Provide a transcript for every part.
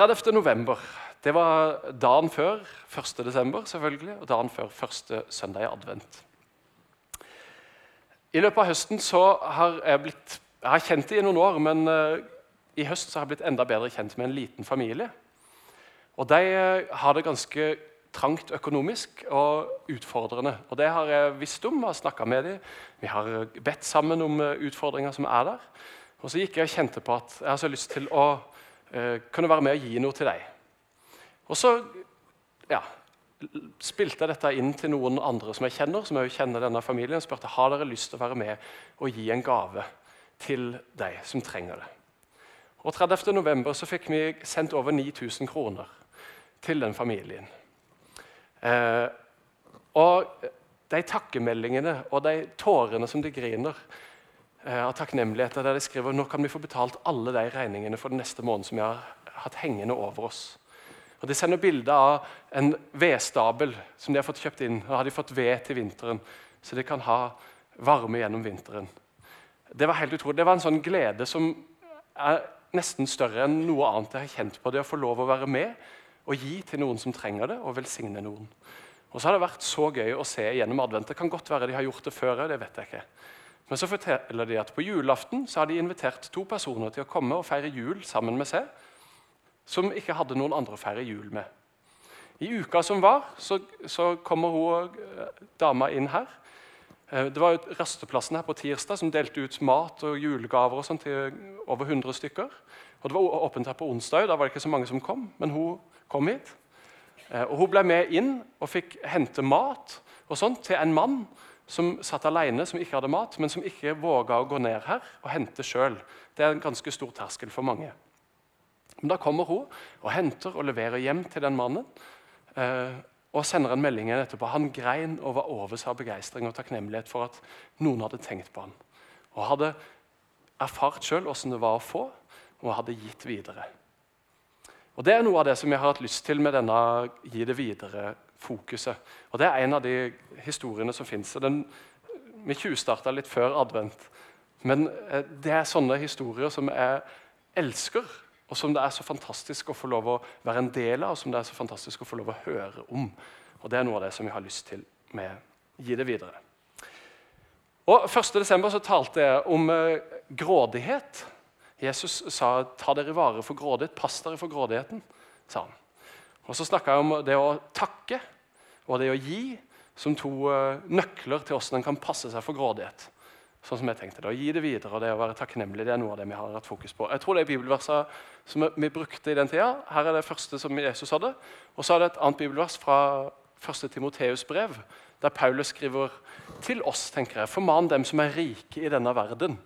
30. november. Det var dagen før 1. desember, selvfølgelig, og dagen før første søndag i advent. I løpet av høsten så har jeg blitt Jeg har kjent det i noen år, men uh, i høst så har jeg blitt enda bedre kjent med en liten familie. Og De uh, har det ganske trangt økonomisk og utfordrende. Og Det har jeg visst om har snakka med dem. Vi har bedt sammen om uh, utfordringer som er der. Og så gikk jeg og kjente på at jeg har så lyst til å kunne være med og gi noe til deg. Og så ja, spilte jeg dette inn til noen andre som jeg kjenner, som jeg kjenner denne familien, og spurte har dere lyst til å være med og gi en gave til deg som trenger det. Og 30. november så fikk vi sendt over 9000 kroner til den familien. Eh, og de takkemeldingene og de tårene som de griner eh, av takknemlighet, der de skriver nå kan vi få betalt alle de regningene for den neste måneden som vi har hatt hengende over oss. Og De sender bilder av en vedstabel som de har fått kjøpt inn. og har de fått ved til vinteren, Så de kan ha varme gjennom vinteren. Det var helt utrolig. Det var en sånn glede som er nesten større enn noe annet jeg har kjent på. Det å få lov å være med og gi til noen som trenger det, og velsigne noen. Og så har det vært så gøy å se gjennom advent. Det kan godt være de har gjort det før det vet jeg ikke. Men så forteller de at på julaften så har de invitert to personer til å komme og feire jul sammen med seg som ikke hadde noen andre å feire jul med. I uka som var, så, så kommer hun, og dama inn her. Eh, det var jo Rasteplassen her på tirsdag som delte ut mat og julegaver og sånt til over 100 stykker. Og Det var åpent her på onsdag, da var det ikke så mange som kom. Men hun kom hit. Eh, og Hun ble med inn og fikk hente mat og sånt til en mann som satt alene, som ikke hadde mat, men som ikke våga å gå ned her og hente sjøl. Det er en ganske stor terskel for mange. Men da kommer hun og henter og leverer hjem til den mannen. Eh, og sender en melding etterpå. Han grein og var over seg av begeistring og takknemlighet for at noen hadde tenkt på han. Og hadde erfart sjøl åssen det var å få, og hadde gitt videre. Og Det er noe av det som jeg har hatt lyst til med denne gi det videre-fokuset. Og Det er en av de historiene som fins. Vi tjuvstarta litt før advent. Men eh, det er sånne historier som jeg elsker og som det er så fantastisk å få lov å være en del av, og som det er så fantastisk å få lov å høre om. Og Det er noe av det som vi har lyst til med Gi det videre. Og 1.12. så talte jeg om eh, grådighet. Jesus sa 'ta dere vare for grådighet', 'pass dere for grådigheten'. sa han. Og Så snakka jeg om det å takke og det å gi som to eh, nøkler til hvordan en kan passe seg for grådighet sånn som jeg tenkte det. Å gi det videre og det å være takknemlig det er noe av det vi har hatt fokus på. Jeg tror det er bibelversene som vi brukte i den tida. Her er det første som Jesus hadde. Og så er det et annet bibelvers fra 1. Timoteus brev, der Paulus skriver til oss, tenker jeg, forman dem som er rike i denne verden.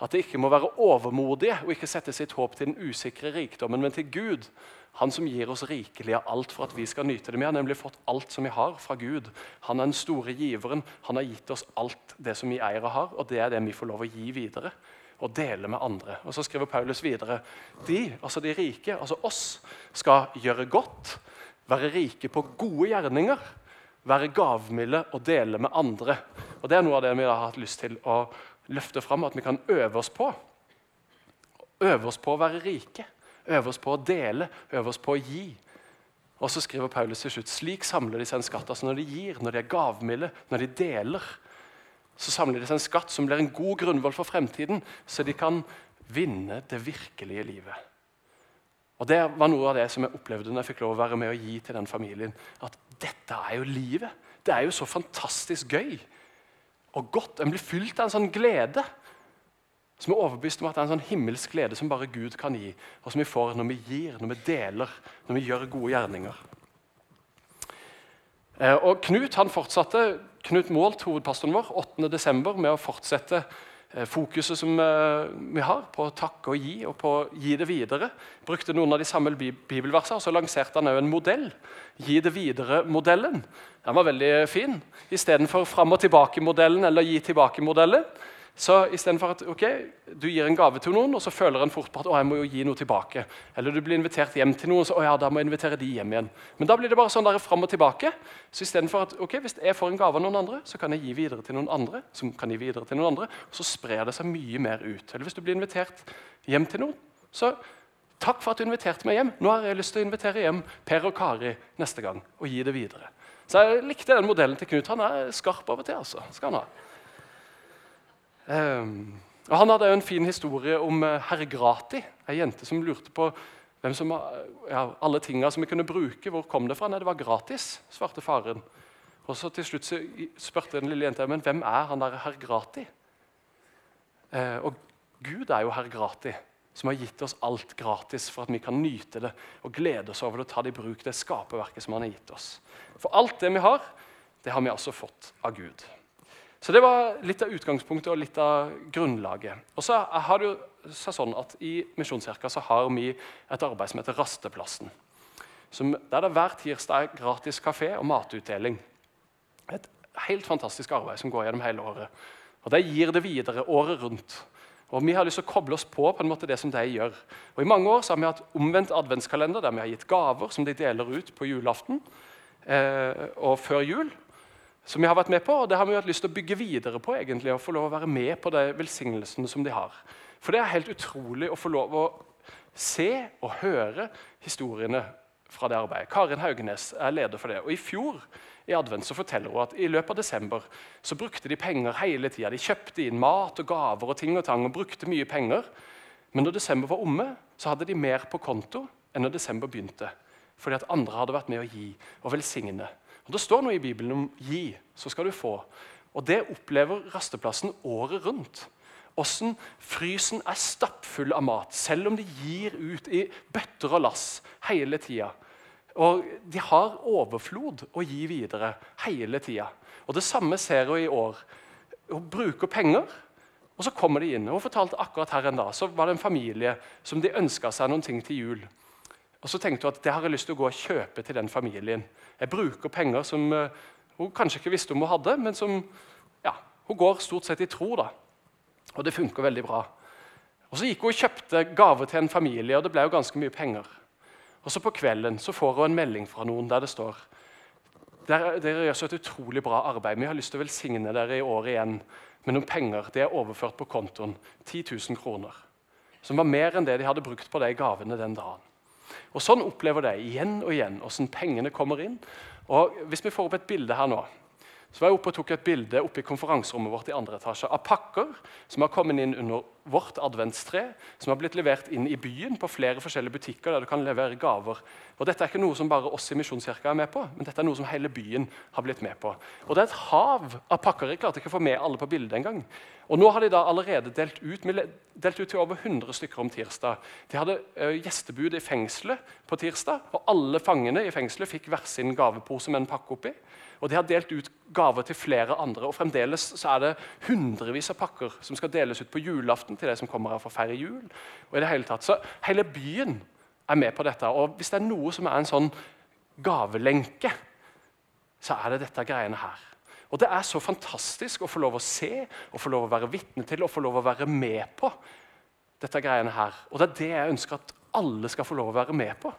At de ikke må være overmodige og ikke sette sitt håp til den usikre rikdommen, men til Gud, han som gir oss rikelig av alt for at vi skal nyte det. Vi har nemlig fått alt som vi har fra Gud. Han er den store giveren. Han har gitt oss alt det som vi eier og har, og det er det vi får lov å gi videre. Og dele med andre. Og Så skriver Paulus videre de, altså de rike, altså oss, skal gjøre godt, være rike på gode gjerninger, være gavmilde og dele med andre. Og Det er noe av det vi har hatt lyst til å løfte fram, at vi kan øve oss på. Øve oss på å være rike. Øve oss på å dele, øve oss på å gi. Og så skriver Paulus til slutt slik samler de seg en skatt. altså Når de gir, når de er gavmilde, når de deler, så samler de seg en skatt som blir en god grunnvoll for fremtiden, så de kan vinne det virkelige livet. Og Det var noe av det som jeg opplevde når jeg fikk lov å være med og gi til den familien. At dette er jo livet. Det er jo så fantastisk gøy og godt. En blir fylt av en sånn glede som er overbevist om at det er en sånn himmelsk glede som bare Gud kan gi, og som vi får når vi gir, når vi deler, når vi gjør gode gjerninger. Eh, og Knut han fortsatte, Knut Målt, hovedpastoren vår, 8.12. med å fortsette eh, fokuset som eh, vi har på å takke og gi, og på å gi det videre. Brukte noen av de samme bibelversene, og så lanserte han òg en modell. Gi det videre-modellen. Den var veldig fin. Istedenfor fram og tilbake-modellen eller gi tilbake-modellen så istedenfor at okay, du gir en gave til noen, og så føler en fort på at å, jeg må jo gi noe tilbake. Eller du blir invitert hjem til noen, og så å ja, da må jeg invitere de hjem igjen. Men da blir det bare sånn der fram og tilbake. Så istedenfor at ok, hvis jeg får en gave av noen andre, så kan jeg gi videre til noen andre. som kan gi videre til noen andre, og Så sprer det seg mye mer ut. Eller hvis du blir invitert hjem til noen, så Takk for at du inviterte meg hjem. Nå har jeg lyst til å invitere hjem Per og Kari neste gang og gi det videre. Så jeg likte den modellen til Knut. Han er skarp av og til. altså. Skal han ha. Um, og Han hadde jo en fin historie om uh, herr Grati, ei jente som lurte på som, ja, alle tingene som vi kunne bruke. Hvor kom det fra? Nei, det var gratis, svarte faren. Og så Til slutt så spurte den lille jenta men hvem er han der herr Grati. Eh, og Gud er jo herr Grati, som har gitt oss alt gratis for at vi kan nyte det og glede oss over det og ta det i bruk, det skaperverket som han har gitt oss. For alt det vi har, det har vi altså fått av Gud. Så Det var litt av utgangspunktet og litt av grunnlaget. Og så har det jo sånn at I Misjonskirka så har vi et arbeid som heter Rasteplassen. Som, der det hver tirsdag er gratis kafé og matutdeling. Et helt fantastisk arbeid som går gjennom hele året. Og De gir det videre året rundt. Og Vi har lyst til å koble oss på på en måte det som de gjør. Og I mange år så har vi hatt omvendt adventskalender, der vi har gitt gaver som de deler ut på julaften eh, og før jul. Som vi har vært med på, og Det har vi hatt lyst til å bygge videre på. egentlig, og få lov å være med på de velsignelsene som de har. For det er helt utrolig å få lov å se og høre historiene fra det arbeidet. Karin Haugenes er leder for det. Og I fjor i advent så forteller hun at i løpet av desember så brukte de penger hele tida. De kjøpte inn mat og gaver og ting og tang og brukte mye penger. Men når desember var omme, så hadde de mer på konto enn når desember begynte. Fordi at andre hadde vært med å gi og velsigne. Og Det står noe i Bibelen om 'gi, så skal du få'. Og Det opplever rasteplassen året rundt. Åssen frysen er stappfull av mat, selv om de gir ut i bøtter og lass hele tida. Og de har overflod å gi videre hele tida. Og det samme ser hun i år. Hun bruker penger, og så kommer de inn. Hun fortalte akkurat her en dag, så var det en familie som de ønska seg noen ting til jul. Og så tenkte hun at det har jeg lyst til å gå og kjøpe til den familien. Jeg bruker penger som uh, hun kanskje ikke visste om hun hadde, men som ja, hun går stort sett i tro. da. Og det funker veldig bra. Og Så gikk hun og kjøpte gaver til en familie, og det ble jo ganske mye penger. Og så På kvelden så får hun en melding fra noen der det står dere gjør så et utrolig bra arbeid. Vi har lyst til å velsigne dere i år igjen med noen penger. Det er overført på kontoen. 10 000 kroner. Som var mer enn det de hadde brukt på de gavene den dagen. Og Sånn opplever de igjen og igjen hvordan pengene kommer inn. Og Hvis vi får opp et bilde her nå så var jeg oppe og tok et bilde oppe i konferanserommet vårt i andre etasje av pakker som har kommet inn under vårt adventstre, som har blitt levert inn i byen på flere forskjellige butikker der du kan levere gaver. Og Dette er ikke noe som bare oss i Misjonskirka er med på, men dette er noe som hele byen har blitt med på. Og Det er et hav av pakker. Jeg klarte ikke å få med alle på bildet engang. Og nå har de da allerede delt ut, delt ut til over 100 stykker om tirsdag. De hadde gjestebud i fengselet på tirsdag, og alle fangene i fengselet fikk hver sin gavepose med en pakke oppi. Og de har delt ut gaver til flere andre. Og fremdeles så er det hundrevis av pakker som skal deles ut på julaften til de som kommer her for å feire jul. Og i det hele tatt. Så hele byen er med på dette. Og hvis det er noe som er en sånn gavelenke, så er det dette greiene her. Og Det er så fantastisk å få lov å se og få lov å være vitne til og få lov å være med på dette greiene her. Og det er det jeg ønsker at alle skal få lov å være med på.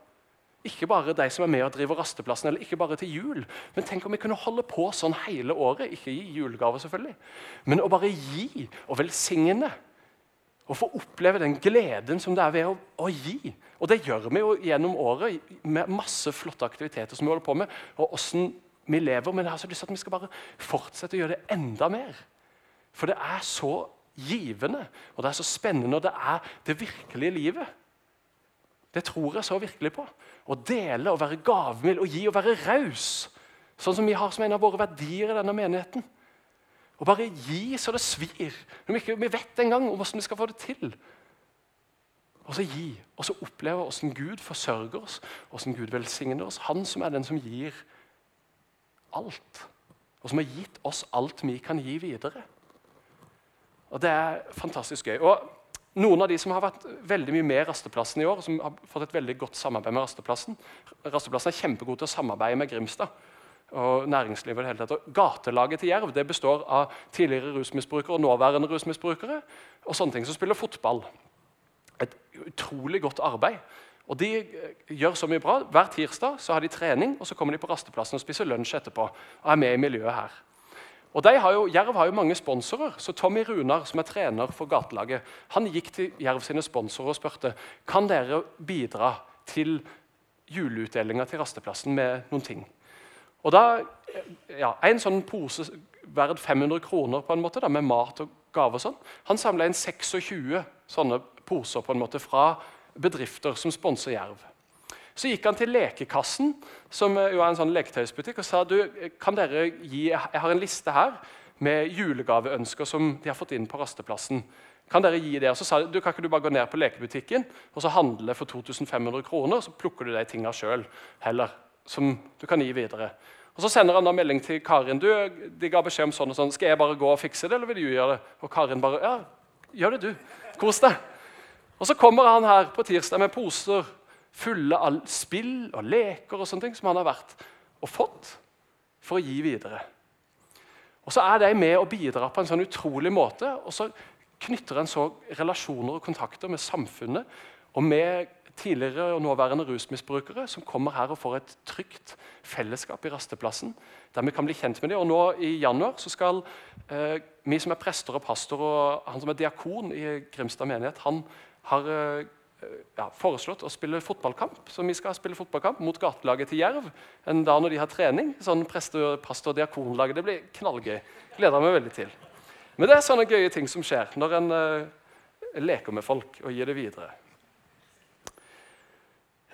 Ikke bare de som er med og driver rasteplassen, eller ikke bare til jul. Men tenk om vi kunne holde på sånn hele året. Ikke gi julegaver, selvfølgelig, men å bare gi og velsigne. Og få oppleve den gleden som det er ved å, å gi. Og det gjør vi jo gjennom året med masse flotte aktiviteter som vi holder på med. og hvordan vi lever, Men jeg har så lyst til at vi skal bare fortsette å gjøre det enda mer. For det er så givende, og det er så spennende, og det er det virkelige livet. Det tror jeg så virkelig på. Å dele og være gavmild og gi og være raus. Sånn som vi har som en av våre verdier i denne menigheten. Og bare gi så det svir. Når vi ikke vi vet engang hvordan vi skal få det til. Og så gi, og så oppleve hvordan Gud forsørger oss, hvordan Gud velsigner oss. Han som er den som gir alt. Og som har gitt oss alt vi kan gi videre. Og Det er fantastisk gøy. Og noen av de som har vært veldig mye med Rasteplassen i år, som har fått et veldig godt samarbeid med Rasteplassen Rasteplassen er kjempegod til å samarbeide med Grimstad og næringslivet. det hele tatt. Gatelaget til Jerv det består av tidligere rusmisbrukere og nåværende rusmisbrukere og sånne ting som spiller fotball. Et utrolig godt arbeid. Og De eh, gjør så mye bra. Hver tirsdag så har de trening, og så kommer de på rasteplassen og spiser lunsj etterpå. og er med i miljøet her. Og har jo, Jerv har jo mange sponsorer, så Tommy Runar, som er trener for gatelaget, han gikk til Jerv sine sponsorer og spurte kan dere bidra til juleutdelinga til rasteplassen med noen ting. Og da, ja, En sånn pose verdt 500 kroner på en måte, da, med mat og gaver sånn, han samla inn 26 sånne poser på en måte fra bedrifter som sponser Jerv. Så gikk han til Lekekassen, som jo er en sånn leketøysbutikk, og sa du, kan dere gi, jeg har en liste her med julegaveønsker som de har fått inn på rasteplassen. Kan dere gi det? Og så sa de, du, kan ikke du bare gå ned på lekebutikken og så handle for 2500 kroner, så plukker du de tinga sjøl heller, som du kan gi videre. Og Så sender han da melding til Karin. du, de ga beskjed om sånn og sånn, skal jeg bare gå og fikse det, eller vil du gjøre det? Og Karin bare ja, gjør det du. Kos deg. Og Så kommer han her på tirsdag med poser fulle av spill og leker og sånne ting som han har vært og fått for å gi videre. Og Så er de med og bidrar på en sånn utrolig måte. Og så knytter en så relasjoner og kontakter med samfunnet og med tidligere og nåværende rusmisbrukere som kommer her og får et trygt fellesskap i rasteplassen. der vi kan bli kjent med dem. Og nå I januar så skal eh, vi som er prester og pastor, og han som er diakon i Grimstad menighet, han har eh, ja, foreslått å spille fotballkamp. Så vi skal spille fotballkamp mot gatelaget til Jerv en dag når de har trening. sånn pastor, og diakonlaget. Det blir knallgøy. Gleder meg veldig til. Men det er sånne gøye ting som skjer når en uh, leker med folk og gir det videre.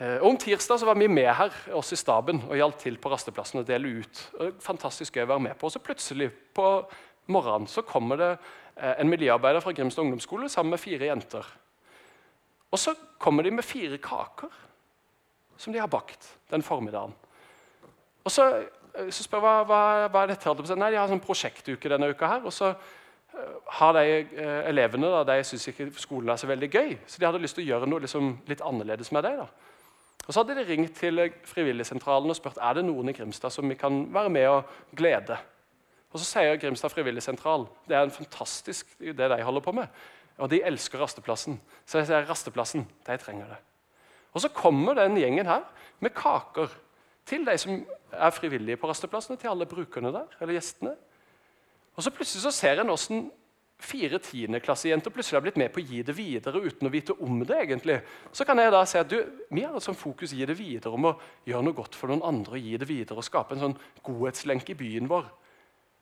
Uh, om tirsdag så var vi med her, oss i staben, og hjalp til på rasteplassen og dele ut. Og Fantastisk gøy å være med på. Og så plutselig på morgenen så kommer det en miljøarbeider fra Grimstad ungdomsskole sammen med fire jenter. Og så kommer de med fire kaker som de har bakt den formiddagen. Og Så, eh, så spør jeg hva, hva, hva er dette Nei, De har en sånn prosjektuke denne uka. her, og så uh, har de uh, elevene da, de syns ikke skolen er så veldig gøy, så de hadde lyst til å gjøre noe liksom, litt annerledes med det. da. Og Så hadde de ringt til Frivilligsentralen og spurt er det noen i Grimstad som vi kan være med og glede. Og Så sier Grimstad frivilligsentral det er en fantastisk det de holder på med. Og de elsker rasteplassen. Så jeg sier rasteplassen, de trenger det. Og så kommer den gjengen her med kaker til de som er frivillige på rasteplassene, til alle brukerne der, eller gjestene. Og så plutselig så ser en åssen fire tiendeklassejenter plutselig har blitt med på å gi det videre uten å vite om det. egentlig. Så kan jeg da si at du, Vi har et sånt fokus gi det videre om å gjøre noe godt for noen andre. og gi det videre og Skape en sånn godhetslenke i byen vår.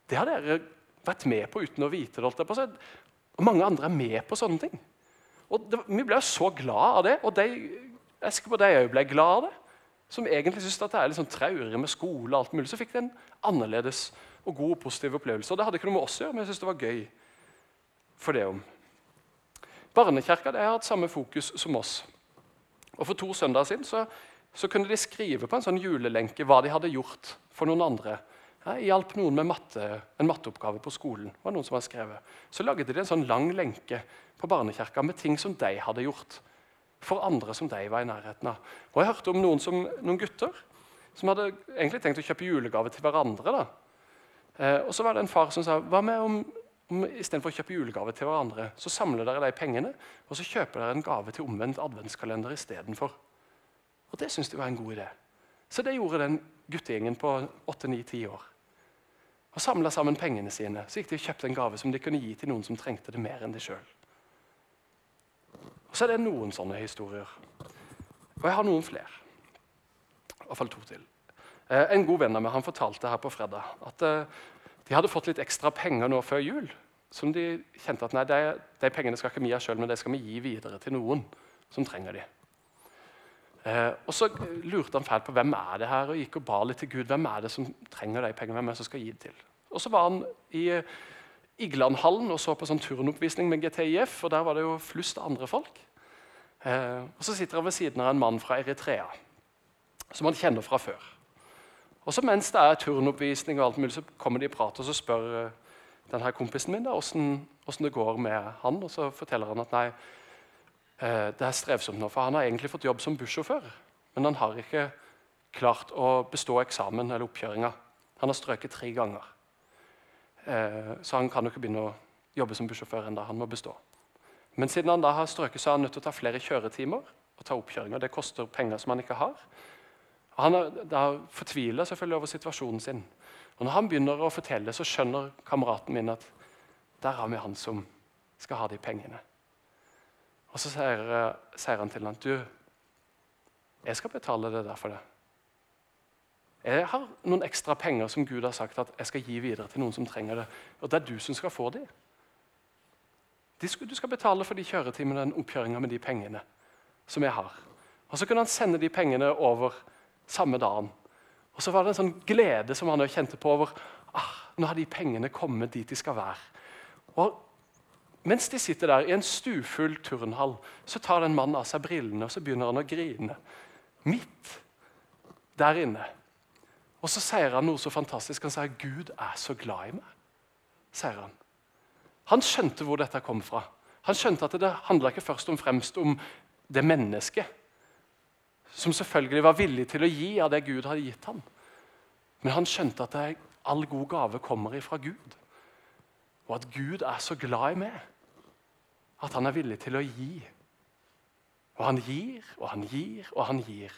Det har dere vært med på uten å vite det. Og Mange andre er med på sånne ting. Og det, Vi ble så glad av det, og de, jeg husker på de òg ble glad av det. Som egentlig syntes at det er litt sånn traurig med skole, og alt mulig, så fikk de en annerledes og god og positiv opplevelse. Og Det hadde ikke noe med oss å gjøre, men jeg synes det var gøy for det om. Barnekirka har hatt samme fokus som oss. Og For to søndager siden så, så kunne de skrive på en sånn julelenke hva de hadde gjort for noen andre jeg hjalp noen med matte, en matteoppgave på skolen. var noen som hadde skrevet. Så lagde de en sånn lang lenke på barnekirka med ting som de hadde gjort for andre som de var i nærheten av. Og Jeg hørte om noen, som, noen gutter som hadde egentlig tenkt å kjøpe julegave til hverandre. da. Eh, og så var det en far som sa hva med om, om istedenfor å kjøpe julegave til hverandre, så samler dere de pengene og så kjøper dere en gave til omvendt adventskalender istedenfor. Og det syntes de var en god idé. Så det gjorde den guttegjengen på 8-9-10 år og samla sammen pengene sine. Så gikk de og kjøpte en gave som de kunne gi til noen som trengte det mer enn de sjøl. Så er det noen sånne historier. Og jeg har noen flere. Iallfall to til. Eh, en god venn av meg han fortalte her på fredag at eh, de hadde fått litt ekstra penger nå før jul. Som de kjente at nei, de, de pengene skal ikke vi ha sjøl, men de skal vi gi videre til noen som trenger de. Eh, og Så lurte han fælt på hvem er det her, og gikk og ba litt til Gud. Hvem er det som trenger de pengene? Hvem er det som skal gi det til? Og Så var han i eh, Iglandhallen og så på sånn turnoppvisning med GTIF. og Der var det jo flust av andre folk. Eh, og Så sitter han ved siden av en mann fra Eritrea som han kjenner fra før. Og så Mens det er turnoppvisning, og alt mulig, så kommer de i prat, og så spør eh, denne kompisen min da, hvordan, det går med han. Og så forteller han at nei, det er strevsomt nå, for Han har egentlig fått jobb som bussjåfør, men han har ikke klart å bestå eksamen eller oppkjøringa. Han har strøket tre ganger. Eh, så han kan jo ikke begynne å jobbe som bussjåfør ennå. Han må bestå. Men siden han da har strøket, så er han nødt til å ta flere kjøretimer og ta oppkjøringer. Det koster penger som han ikke har. Og han er da fortviler selvfølgelig over situasjonen sin. Og Når han begynner å fortelle, så skjønner kameraten min at der har vi han som skal ha de pengene. Og så sier, sier han til ham du, jeg skal betale det der for det. Jeg har noen ekstra penger som Gud har sagt at jeg skal gi videre til noen som trenger det. Og det er du som skal få dem. Du skal betale for de kjøretimene den oppkjøringa med de pengene som jeg har. Og Så kunne han sende de pengene over samme dagen. Og så var det en sånn glede som han kjente på over ah, nå har de pengene kommet dit de skal være. Og Mens de sitter der i en stufull turnhall, så tar den mannen av seg brillene og så begynner han å grine. Midt der inne. Og så sier han noe så fantastisk. Han sier 'Gud er så glad i meg'. sier Han Han skjønte hvor dette kom fra. Han skjønte at det handla ikke først og fremst om det mennesket som selvfølgelig var villig til å gi av det Gud hadde gitt ham. Men han skjønte at all god gave kommer ifra Gud. Og at Gud er så glad i meg at han er villig til å gi. Og han gir og han gir og han gir.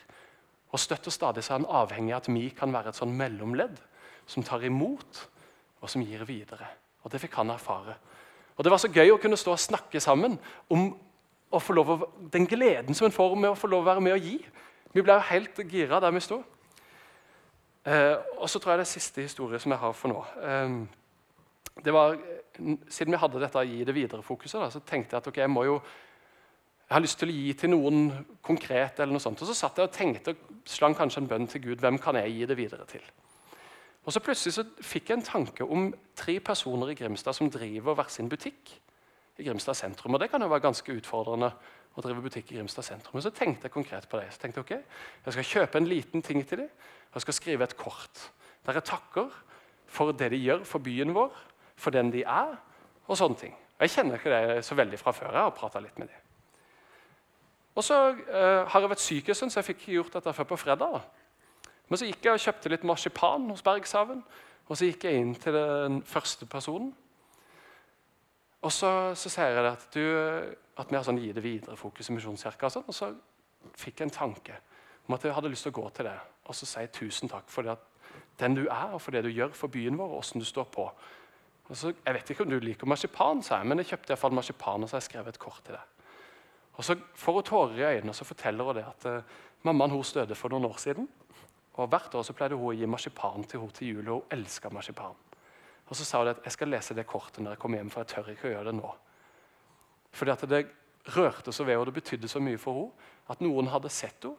Og støtt og stadig så er han avhengig av at vi kan være et sånn mellomledd som tar imot og som gir videre. Og Det fikk han erfare. Og Det var så gøy å kunne stå og snakke sammen om å få lov å, den gleden som en får med å få lov å være med og gi. Vi ble jo helt gira der vi sto. Eh, og så tror jeg det er siste historie som jeg har for nå. Eh, var, Siden vi hadde dette gi det videre-fokuset, så tenkte jeg at okay, jeg må jo jeg har lyst til å gi til noen konkret. eller noe sånt. Og Så satt jeg og tenkte og slang kanskje en bønn til Gud. Hvem kan jeg gi det videre til? Og så Plutselig så fikk jeg en tanke om tre personer i Grimstad som driver hver sin butikk i Grimstad sentrum. Og Det kan jo være ganske utfordrende å drive butikk i Grimstad sentrum. Men så tenkte jeg konkret på det. Så tenkte jeg, ok, jeg skal kjøpe en liten ting til dem, og jeg skal skrive et kort der jeg takker for det de gjør for byen vår, for den de er, og sånne ting. Jeg kjenner ikke det så veldig fra før. Jeg har prata litt med dem. Og så uh, har jeg vært syk en stund, så jeg fikk ikke gjort dette før på fredag. da. Men så gikk jeg og kjøpte litt marsipan hos Bergshaven. Og så gikk jeg inn til den første personen. Og så, så sier jeg at, du, at vi har sånn gi det videre-fokus i Misjonskirka. Og, sånn, og så fikk jeg en tanke om at jeg hadde lyst til å gå til det og så si tusen takk for det at den du er, og for det du gjør for byen vår, og hvordan du står på. Så, jeg vet ikke om du liker marsipan, sa jeg, men jeg kjøpte i hvert fall marsipan og så har jeg skrevet et kort til deg. Og så får hun tårer i øynene og så forteller hun det at uh, mammaen hennes døde for noen år siden. Og Hvert år så pleide hun å gi marsipan til henne til jul, og hun elska marsipan. Og Så sa hun at jeg skal lese det kortet når jeg kommer hjem, for jeg tør ikke å gjøre det nå. Fordi at Det rørte så ved og det betydde så mye for henne at noen hadde sett henne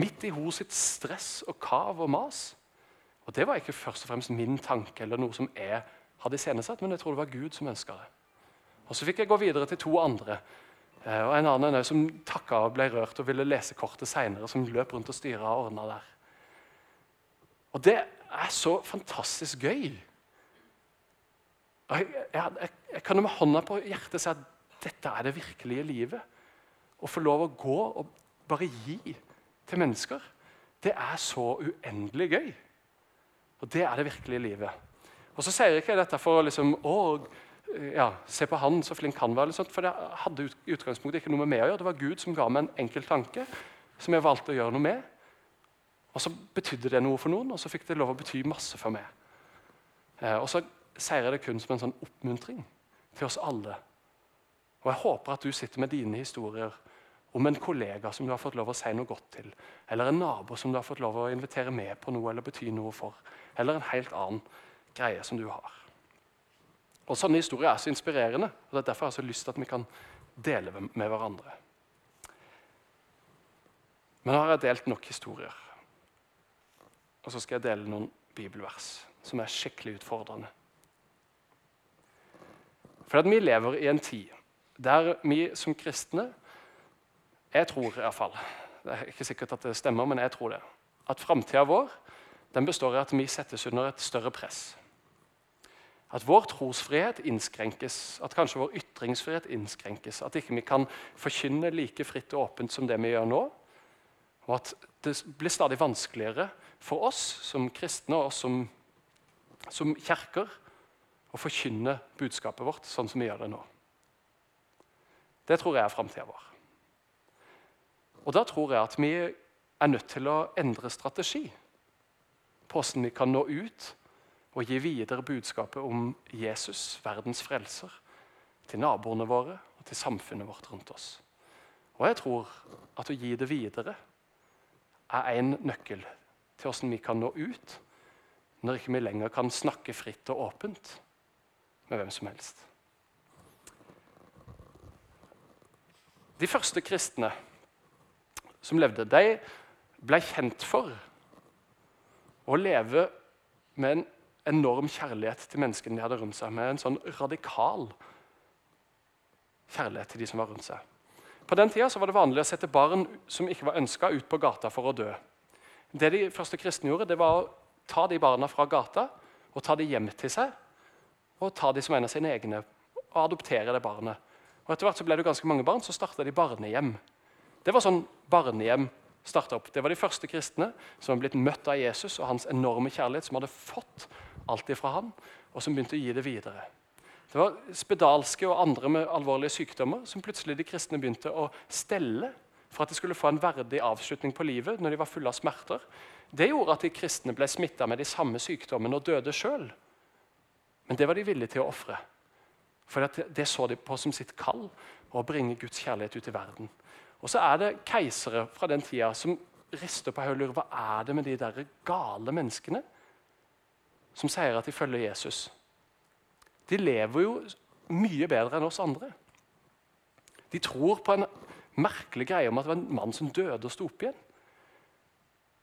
midt i hos sitt stress og kav og mas. Og Det var ikke først og fremst min tanke eller noe som jeg hadde iscenesatt, men jeg tror det var Gud som ønska det. Og Så fikk jeg gå videre til to andre Eh, og en annen som takka og ble rørt og ville lese kortet seinere, som løp rundt og styra og ordna der. Og det er så fantastisk gøy. Jeg, jeg, jeg, jeg kan med hånda på hjertet si at dette er det virkelige livet. Å få lov å gå og bare gi til mennesker, det er så uendelig gøy. Og det er det virkelige livet. Og så sier jeg ikke dette for å liksom, å, ja, se på han, så flink han var. Sånt, for det hadde i utgangspunktet ikke noe med meg å gjøre. Det var Gud som ga meg en enkel tanke som jeg valgte å gjøre noe med. Og så betydde det noe for noen, og så fikk det lov å bety masse for meg. Eh, og så sier jeg det kun som en sånn oppmuntring til oss alle. Og jeg håper at du sitter med dine historier om en kollega som du har fått lov å si noe godt til, eller en nabo som du har fått lov å invitere med på noe eller bety noe for, eller en helt annen greie som du har. Og Sånne historier er så inspirerende. og det er Derfor jeg har så lyst til at vi kan dele med hverandre. Men nå har jeg delt nok historier. Og så skal jeg dele noen bibelvers som er skikkelig utfordrende. For at vi lever i en tid der vi som kristne Jeg tror iallfall Det er ikke sikkert at det stemmer, men jeg tror det. At framtida vår den består i at vi settes under et større press. At vår trosfrihet innskrenkes, at kanskje vår ytringsfrihet innskrenkes. At ikke vi kan forkynne like fritt og åpent som det vi gjør nå. Og at det blir stadig vanskeligere for oss som kristne og som, som kjerker å forkynne budskapet vårt sånn som vi gjør det nå. Det tror jeg er framtida vår. Og da tror jeg at vi er nødt til å endre strategi på hvordan vi kan nå ut og gi videre budskapet om Jesus, verdens frelser, til naboene våre og til samfunnet vårt rundt oss. Og jeg tror at å gi det videre er en nøkkel til hvordan vi kan nå ut når ikke vi lenger kan snakke fritt og åpent med hvem som helst. De første kristne som levde, de ble kjent for å leve med en enorm kjærlighet til menneskene de hadde rundt seg. Med en sånn radikal kjærlighet til de som var rundt seg. På den tida var det vanlig å sette barn som ikke var ønska, ut på gata for å dø. Det de første kristne gjorde, det var å ta de barna fra gata og ta de hjem til seg. Og ta de som en av sine egne og adoptere det barnet. Og Etter hvert så ble det ganske mange barn, så starta de barnehjem. Det var sånn barnehjem starta opp. Det var de første kristne som hadde blitt møtt av Jesus og hans enorme kjærlighet, som hadde fått alt ifra han, og som begynte å gi det videre. Det var spedalske og andre med alvorlige sykdommer som plutselig de kristne begynte å stelle for at de skulle få en verdig avslutning på livet når de var fulle av smerter. Det gjorde at de kristne ble smitta med de samme sykdommene og døde sjøl. Men det var de villige til å ofre. For det så de på som sitt kall å bringe Guds kjærlighet ut i verden. Og så er det keisere fra den tida som rister på hodet og lurer hva er det med de der gale menneskene som sier at de følger Jesus. De lever jo mye bedre enn oss andre. De tror på en merkelig greie om at det var en mann som døde og sto opp igjen.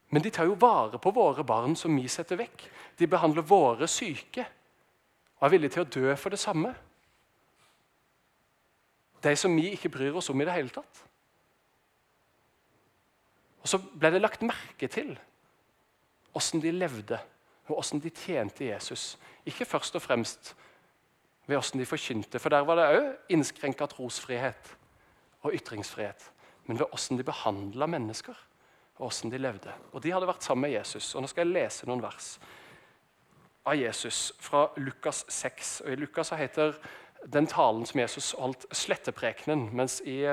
Men de tar jo vare på våre barn som vi setter vekk. De behandler våre syke og er villige til å dø for det samme. De som vi ikke bryr oss om i det hele tatt. Og Så ble det lagt merke til åssen de levde og åssen de tjente Jesus. Ikke først og fremst ved åssen de forkynte, for der var det òg innskrenka trosfrihet og ytringsfrihet. Men ved åssen de behandla mennesker, og åssen de levde. Og De hadde vært sammen med Jesus. Og Nå skal jeg lese noen vers av Jesus fra Lukas 6. Og I Lukas heter den talen som Jesus holdt, sletteprekenen. Mens i,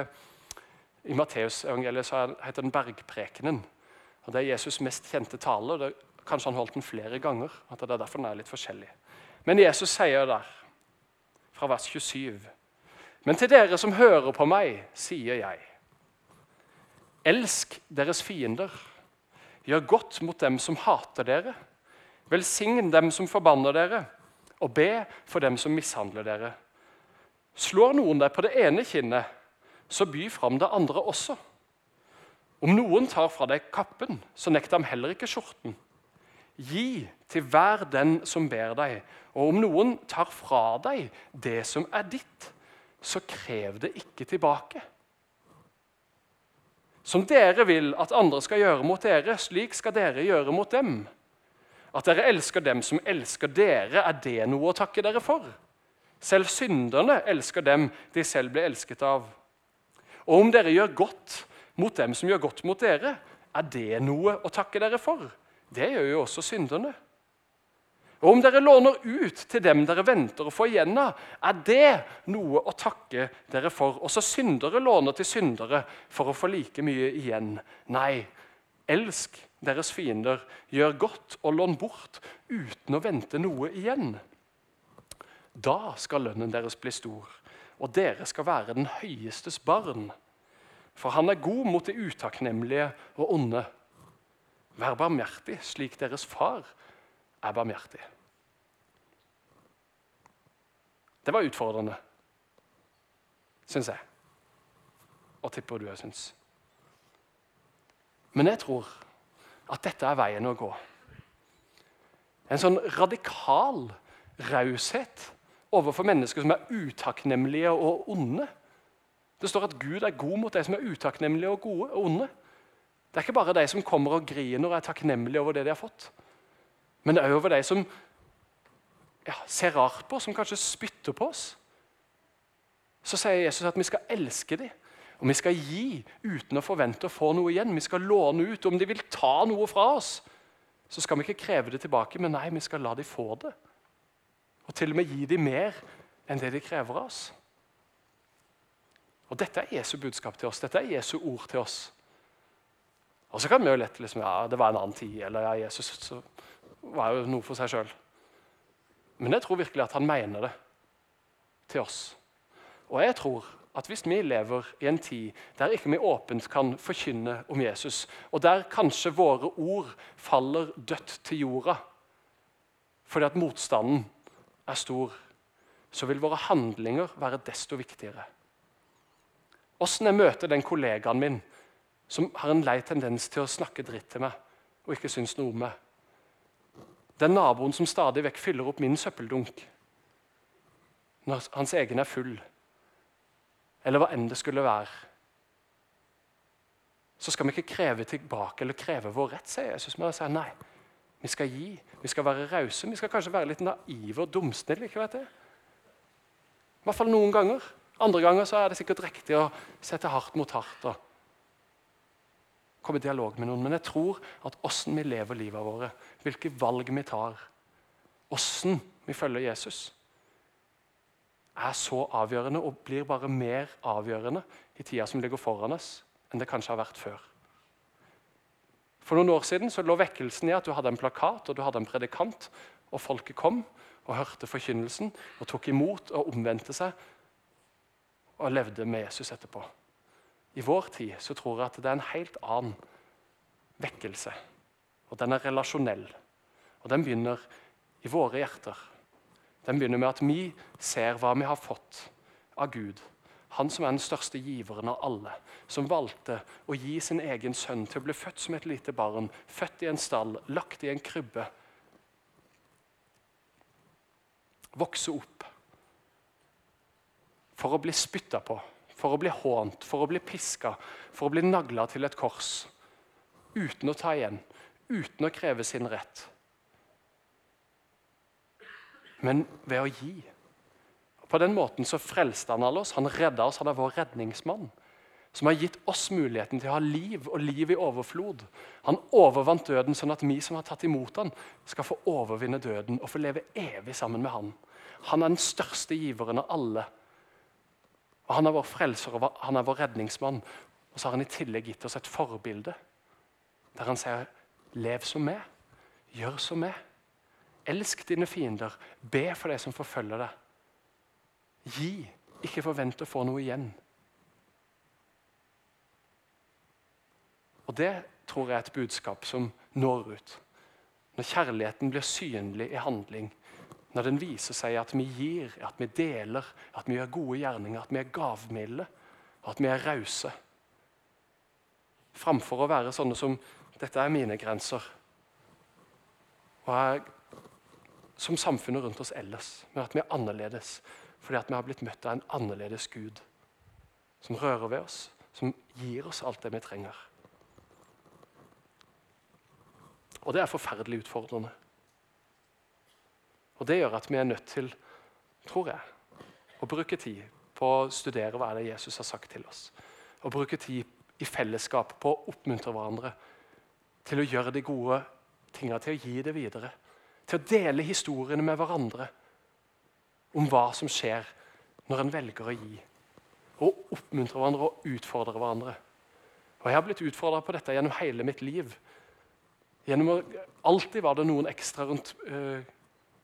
i Matteusevangeliet heter den bergprekenen. Og Det er Jesus' mest kjente tale. og det Kanskje han holdt den flere ganger. at det er derfor den er litt forskjellig. Men Jesus sier der, fra vers 27.: Men til dere som hører på meg, sier jeg:" Elsk deres fiender. Gjør godt mot dem som hater dere. Velsign dem som forbanner dere, og be for dem som mishandler dere. Slår noen deg på det ene kinnet, så by fram det andre også. Om noen tar fra deg kappen, så nekt ham heller ikke skjorten. Gi til hver den som ber deg. Og om noen tar fra deg det som er ditt, så krev det ikke tilbake. Som dere vil at andre skal gjøre mot dere, slik skal dere gjøre mot dem. At dere elsker dem som elsker dere, er det noe å takke dere for? Selv synderne elsker dem de selv ble elsket av. Og om dere gjør godt mot dem som gjør godt mot dere, er det noe å takke dere for? Det gjør jo også synderne. Og om dere låner ut til dem dere venter å få igjen av, er det noe å takke dere for. Også syndere låner til syndere for å få like mye igjen. Nei, elsk deres fiender, gjør godt og lån bort uten å vente noe igjen. Da skal lønnen deres bli stor, og dere skal være den høyestes barn. For han er god mot de utakknemlige og onde. Vær barmhjertig, slik deres far er barmhjertig. Det var utfordrende, syns jeg. Og tipper du òg syns. Men jeg tror at dette er veien å gå. En sånn radikal raushet overfor mennesker som er utakknemlige og onde. Det står at Gud er god mot de som er utakknemlige og gode og onde. Det er ikke bare de som kommer og griner og er takknemlige over det de har fått, men det er over de som ja, ser rart på oss, som kanskje spytter på oss. Så sier Jesus at vi skal elske dem, og vi skal gi uten å forvente å få noe igjen. Vi skal låne ut. Om de vil ta noe fra oss, så skal vi ikke kreve det tilbake, men nei, vi skal la dem få det. Og til og med gi dem mer enn det de krever av oss. Og Dette er Jesu budskap til oss, dette er Jesu ord til oss. Og så kan vi jo lett liksom, ja, det var en annen tid, eller ja, Jesus så var jo noe for seg sjøl. Men jeg tror virkelig at han mener det til oss. Og jeg tror at hvis vi lever i en tid der ikke vi åpent kan forkynne om Jesus, og der kanskje våre ord faller dødt til jorda fordi at motstanden er stor, så vil våre handlinger være desto viktigere. Åssen jeg møter den kollegaen min som har en lei tendens til å snakke dritt til meg og ikke synes noe om meg. Den naboen som stadig vekk fyller opp min søppeldunk når hans egen er full, eller hva enn det skulle være. Så skal vi ikke kreve tilbake eller kreve vår rett, sier Jesus. Jeg sier nei. Vi skal gi, vi skal være rause, vi skal kanskje være litt naive og dumsnille. ikke vet jeg. I hvert fall noen ganger. Andre ganger så er det sikkert riktig å sette hardt mot hardt. og komme i dialog med noen. Men jeg tror at åssen vi lever livet våre, hvilke valg vi tar, åssen vi følger Jesus, er så avgjørende og blir bare mer avgjørende i tida som ligger foran oss, enn det kanskje har vært før. For noen år siden så lå vekkelsen i at du hadde en plakat og du hadde en predikant, og folket kom og hørte forkynnelsen og tok imot og omvendte seg og levde med Jesus etterpå. I vår tid så tror jeg at det er en helt annen vekkelse. Og den er relasjonell. Og den begynner i våre hjerter. Den begynner med at vi ser hva vi har fått av Gud. Han som er den største giveren av alle, som valgte å gi sin egen sønn til å bli født som et lite barn, født i en stall, lagt i en krybbe. Vokse opp for å bli spytta på for å bli hånt, for å bli piska, for å bli nagla til et kors. Uten å ta igjen, uten å kreve sin rett. Men ved å gi. På den måten så frelste han alle oss. Han redda oss. Han er vår redningsmann. Som har gitt oss muligheten til å ha liv, og liv i overflod. Han overvant døden, sånn at vi som har tatt imot han, skal få overvinne døden og få leve evig sammen med han. Han er den største giveren av alle og Han er vår frelser og han er vår redningsmann. Og så har han i tillegg gitt oss et forbilde der han sier lev som meg, gjør som meg. Elsk dine fiender, be for de som forfølger deg. Gi, ikke forvent å få noe igjen. Og Det tror jeg er et budskap som når ut. Når kjærligheten blir synlig i handling, når den viser seg at vi gir, at vi deler, at vi gjør gode gjerninger, at vi er gavmilde, at vi er rause. Framfor å være sånne som 'Dette er mine grenser'. Og jeg, som samfunnet rundt oss ellers, med at vi er annerledes fordi at vi har blitt møtt av en annerledes Gud. Som rører ved oss, som gir oss alt det vi trenger. Og det er forferdelig utfordrende. Og Det gjør at vi er nødt til, tror jeg, å bruke tid på å studere hva det Jesus har sagt til oss. Og bruke tid i fellesskap på å oppmuntre hverandre til å gjøre de gode tingene, til å gi det videre. Til å dele historiene med hverandre om hva som skjer når en velger å gi. Og oppmuntre hverandre og utfordre hverandre. Og Jeg har blitt utfordra på dette gjennom hele mitt liv. Gjennom å, alltid var det noen ekstra rundt øh,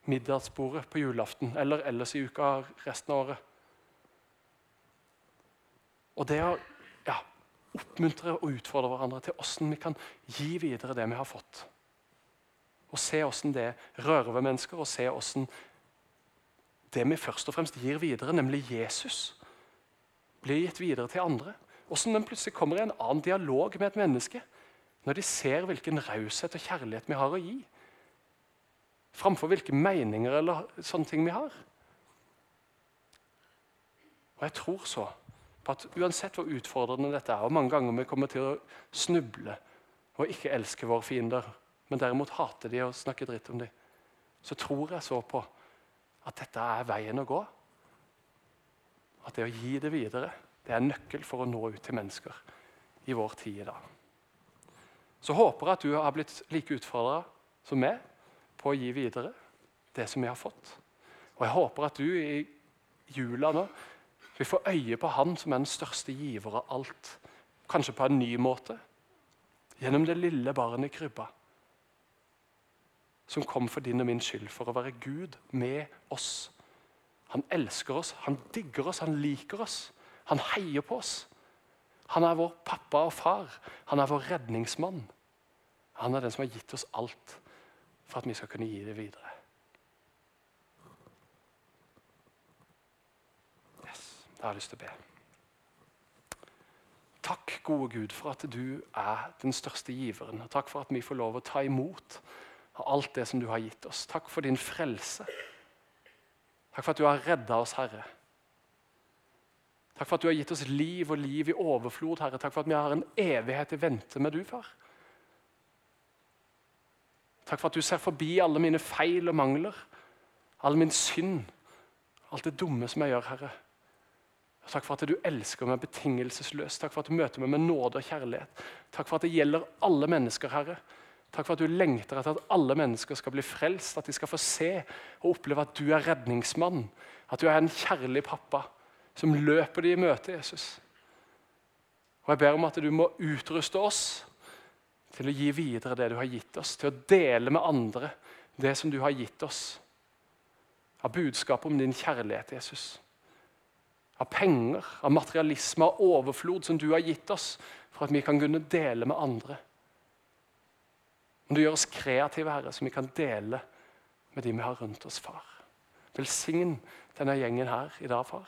middagsbordet på julaften eller ellers i uka resten av året. Og det å ja, oppmuntre og utfordre hverandre til hvordan vi kan gi videre det vi har fått. Og se hvordan det rører ved mennesker, og se hvordan det vi først og fremst gir videre, nemlig Jesus, blir gitt videre til andre. Hvordan den plutselig kommer i en annen dialog med et menneske når de ser hvilken raushet og kjærlighet vi har å gi framfor hvilke meninger eller sånne ting vi har. Og Jeg tror så på at uansett hvor utfordrende dette er, og mange ganger vi kommer til å snuble og ikke elske våre fiender, men derimot hate de og snakke dritt om de, så tror jeg så på at dette er veien å gå. At det å gi det videre det er nøkkel for å nå ut til mennesker i vår tid i dag. Så håper jeg at du har blitt like utfordra som meg på å gi videre det som vi har fått. Og Jeg håper at du i jula nå vil få øye på Han som er den største giver av alt. Kanskje på en ny måte. Gjennom det lille barnet i krybba. som kom for din og min skyld, for å være Gud med oss. Han elsker oss, han digger oss, han liker oss. Han heier på oss. Han er vår pappa og far. Han er vår redningsmann. Han er den som har gitt oss alt for at vi skal kunne gi det videre. Yes, Da har jeg lyst til å be. Takk, gode Gud, for at du er den største giveren. Og takk for at vi får lov å ta imot av alt det som du har gitt oss. Takk for din frelse. Takk for at du har redda oss, Herre. Takk for at du har gitt oss liv og liv i overflod, Herre. Takk for at vi har en evighet i vente med du, far. Takk for at du ser forbi alle mine feil og mangler, all min synd, alt det dumme som jeg gjør, Herre. Takk for at du elsker meg betingelsesløst. Takk for at du møter meg med nåde og kjærlighet. Takk for at det gjelder alle mennesker, Herre. Takk for at du lengter etter at alle mennesker skal bli frelst, at de skal få se og oppleve at du er redningsmann. At du er en kjærlig pappa som løper de i møte, Jesus. Og Jeg ber om at du må utruste oss til å gi videre det du har gitt oss, til å dele med andre det som du har gitt oss. Av budskap om din kjærlighet, Jesus av penger, av materialisme, av overflod som du har gitt oss, for at vi kan kunne dele med andre. Om du gjør oss kreative, Herre, så vi kan dele med de vi har rundt oss, far. Velsign denne gjengen her i dag, far.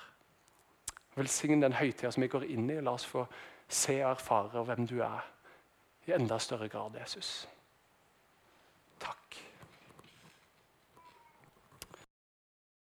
Velsign den høytida som vi går inn i. La oss få se og erfare hvem du er i enda større grad, Jesus.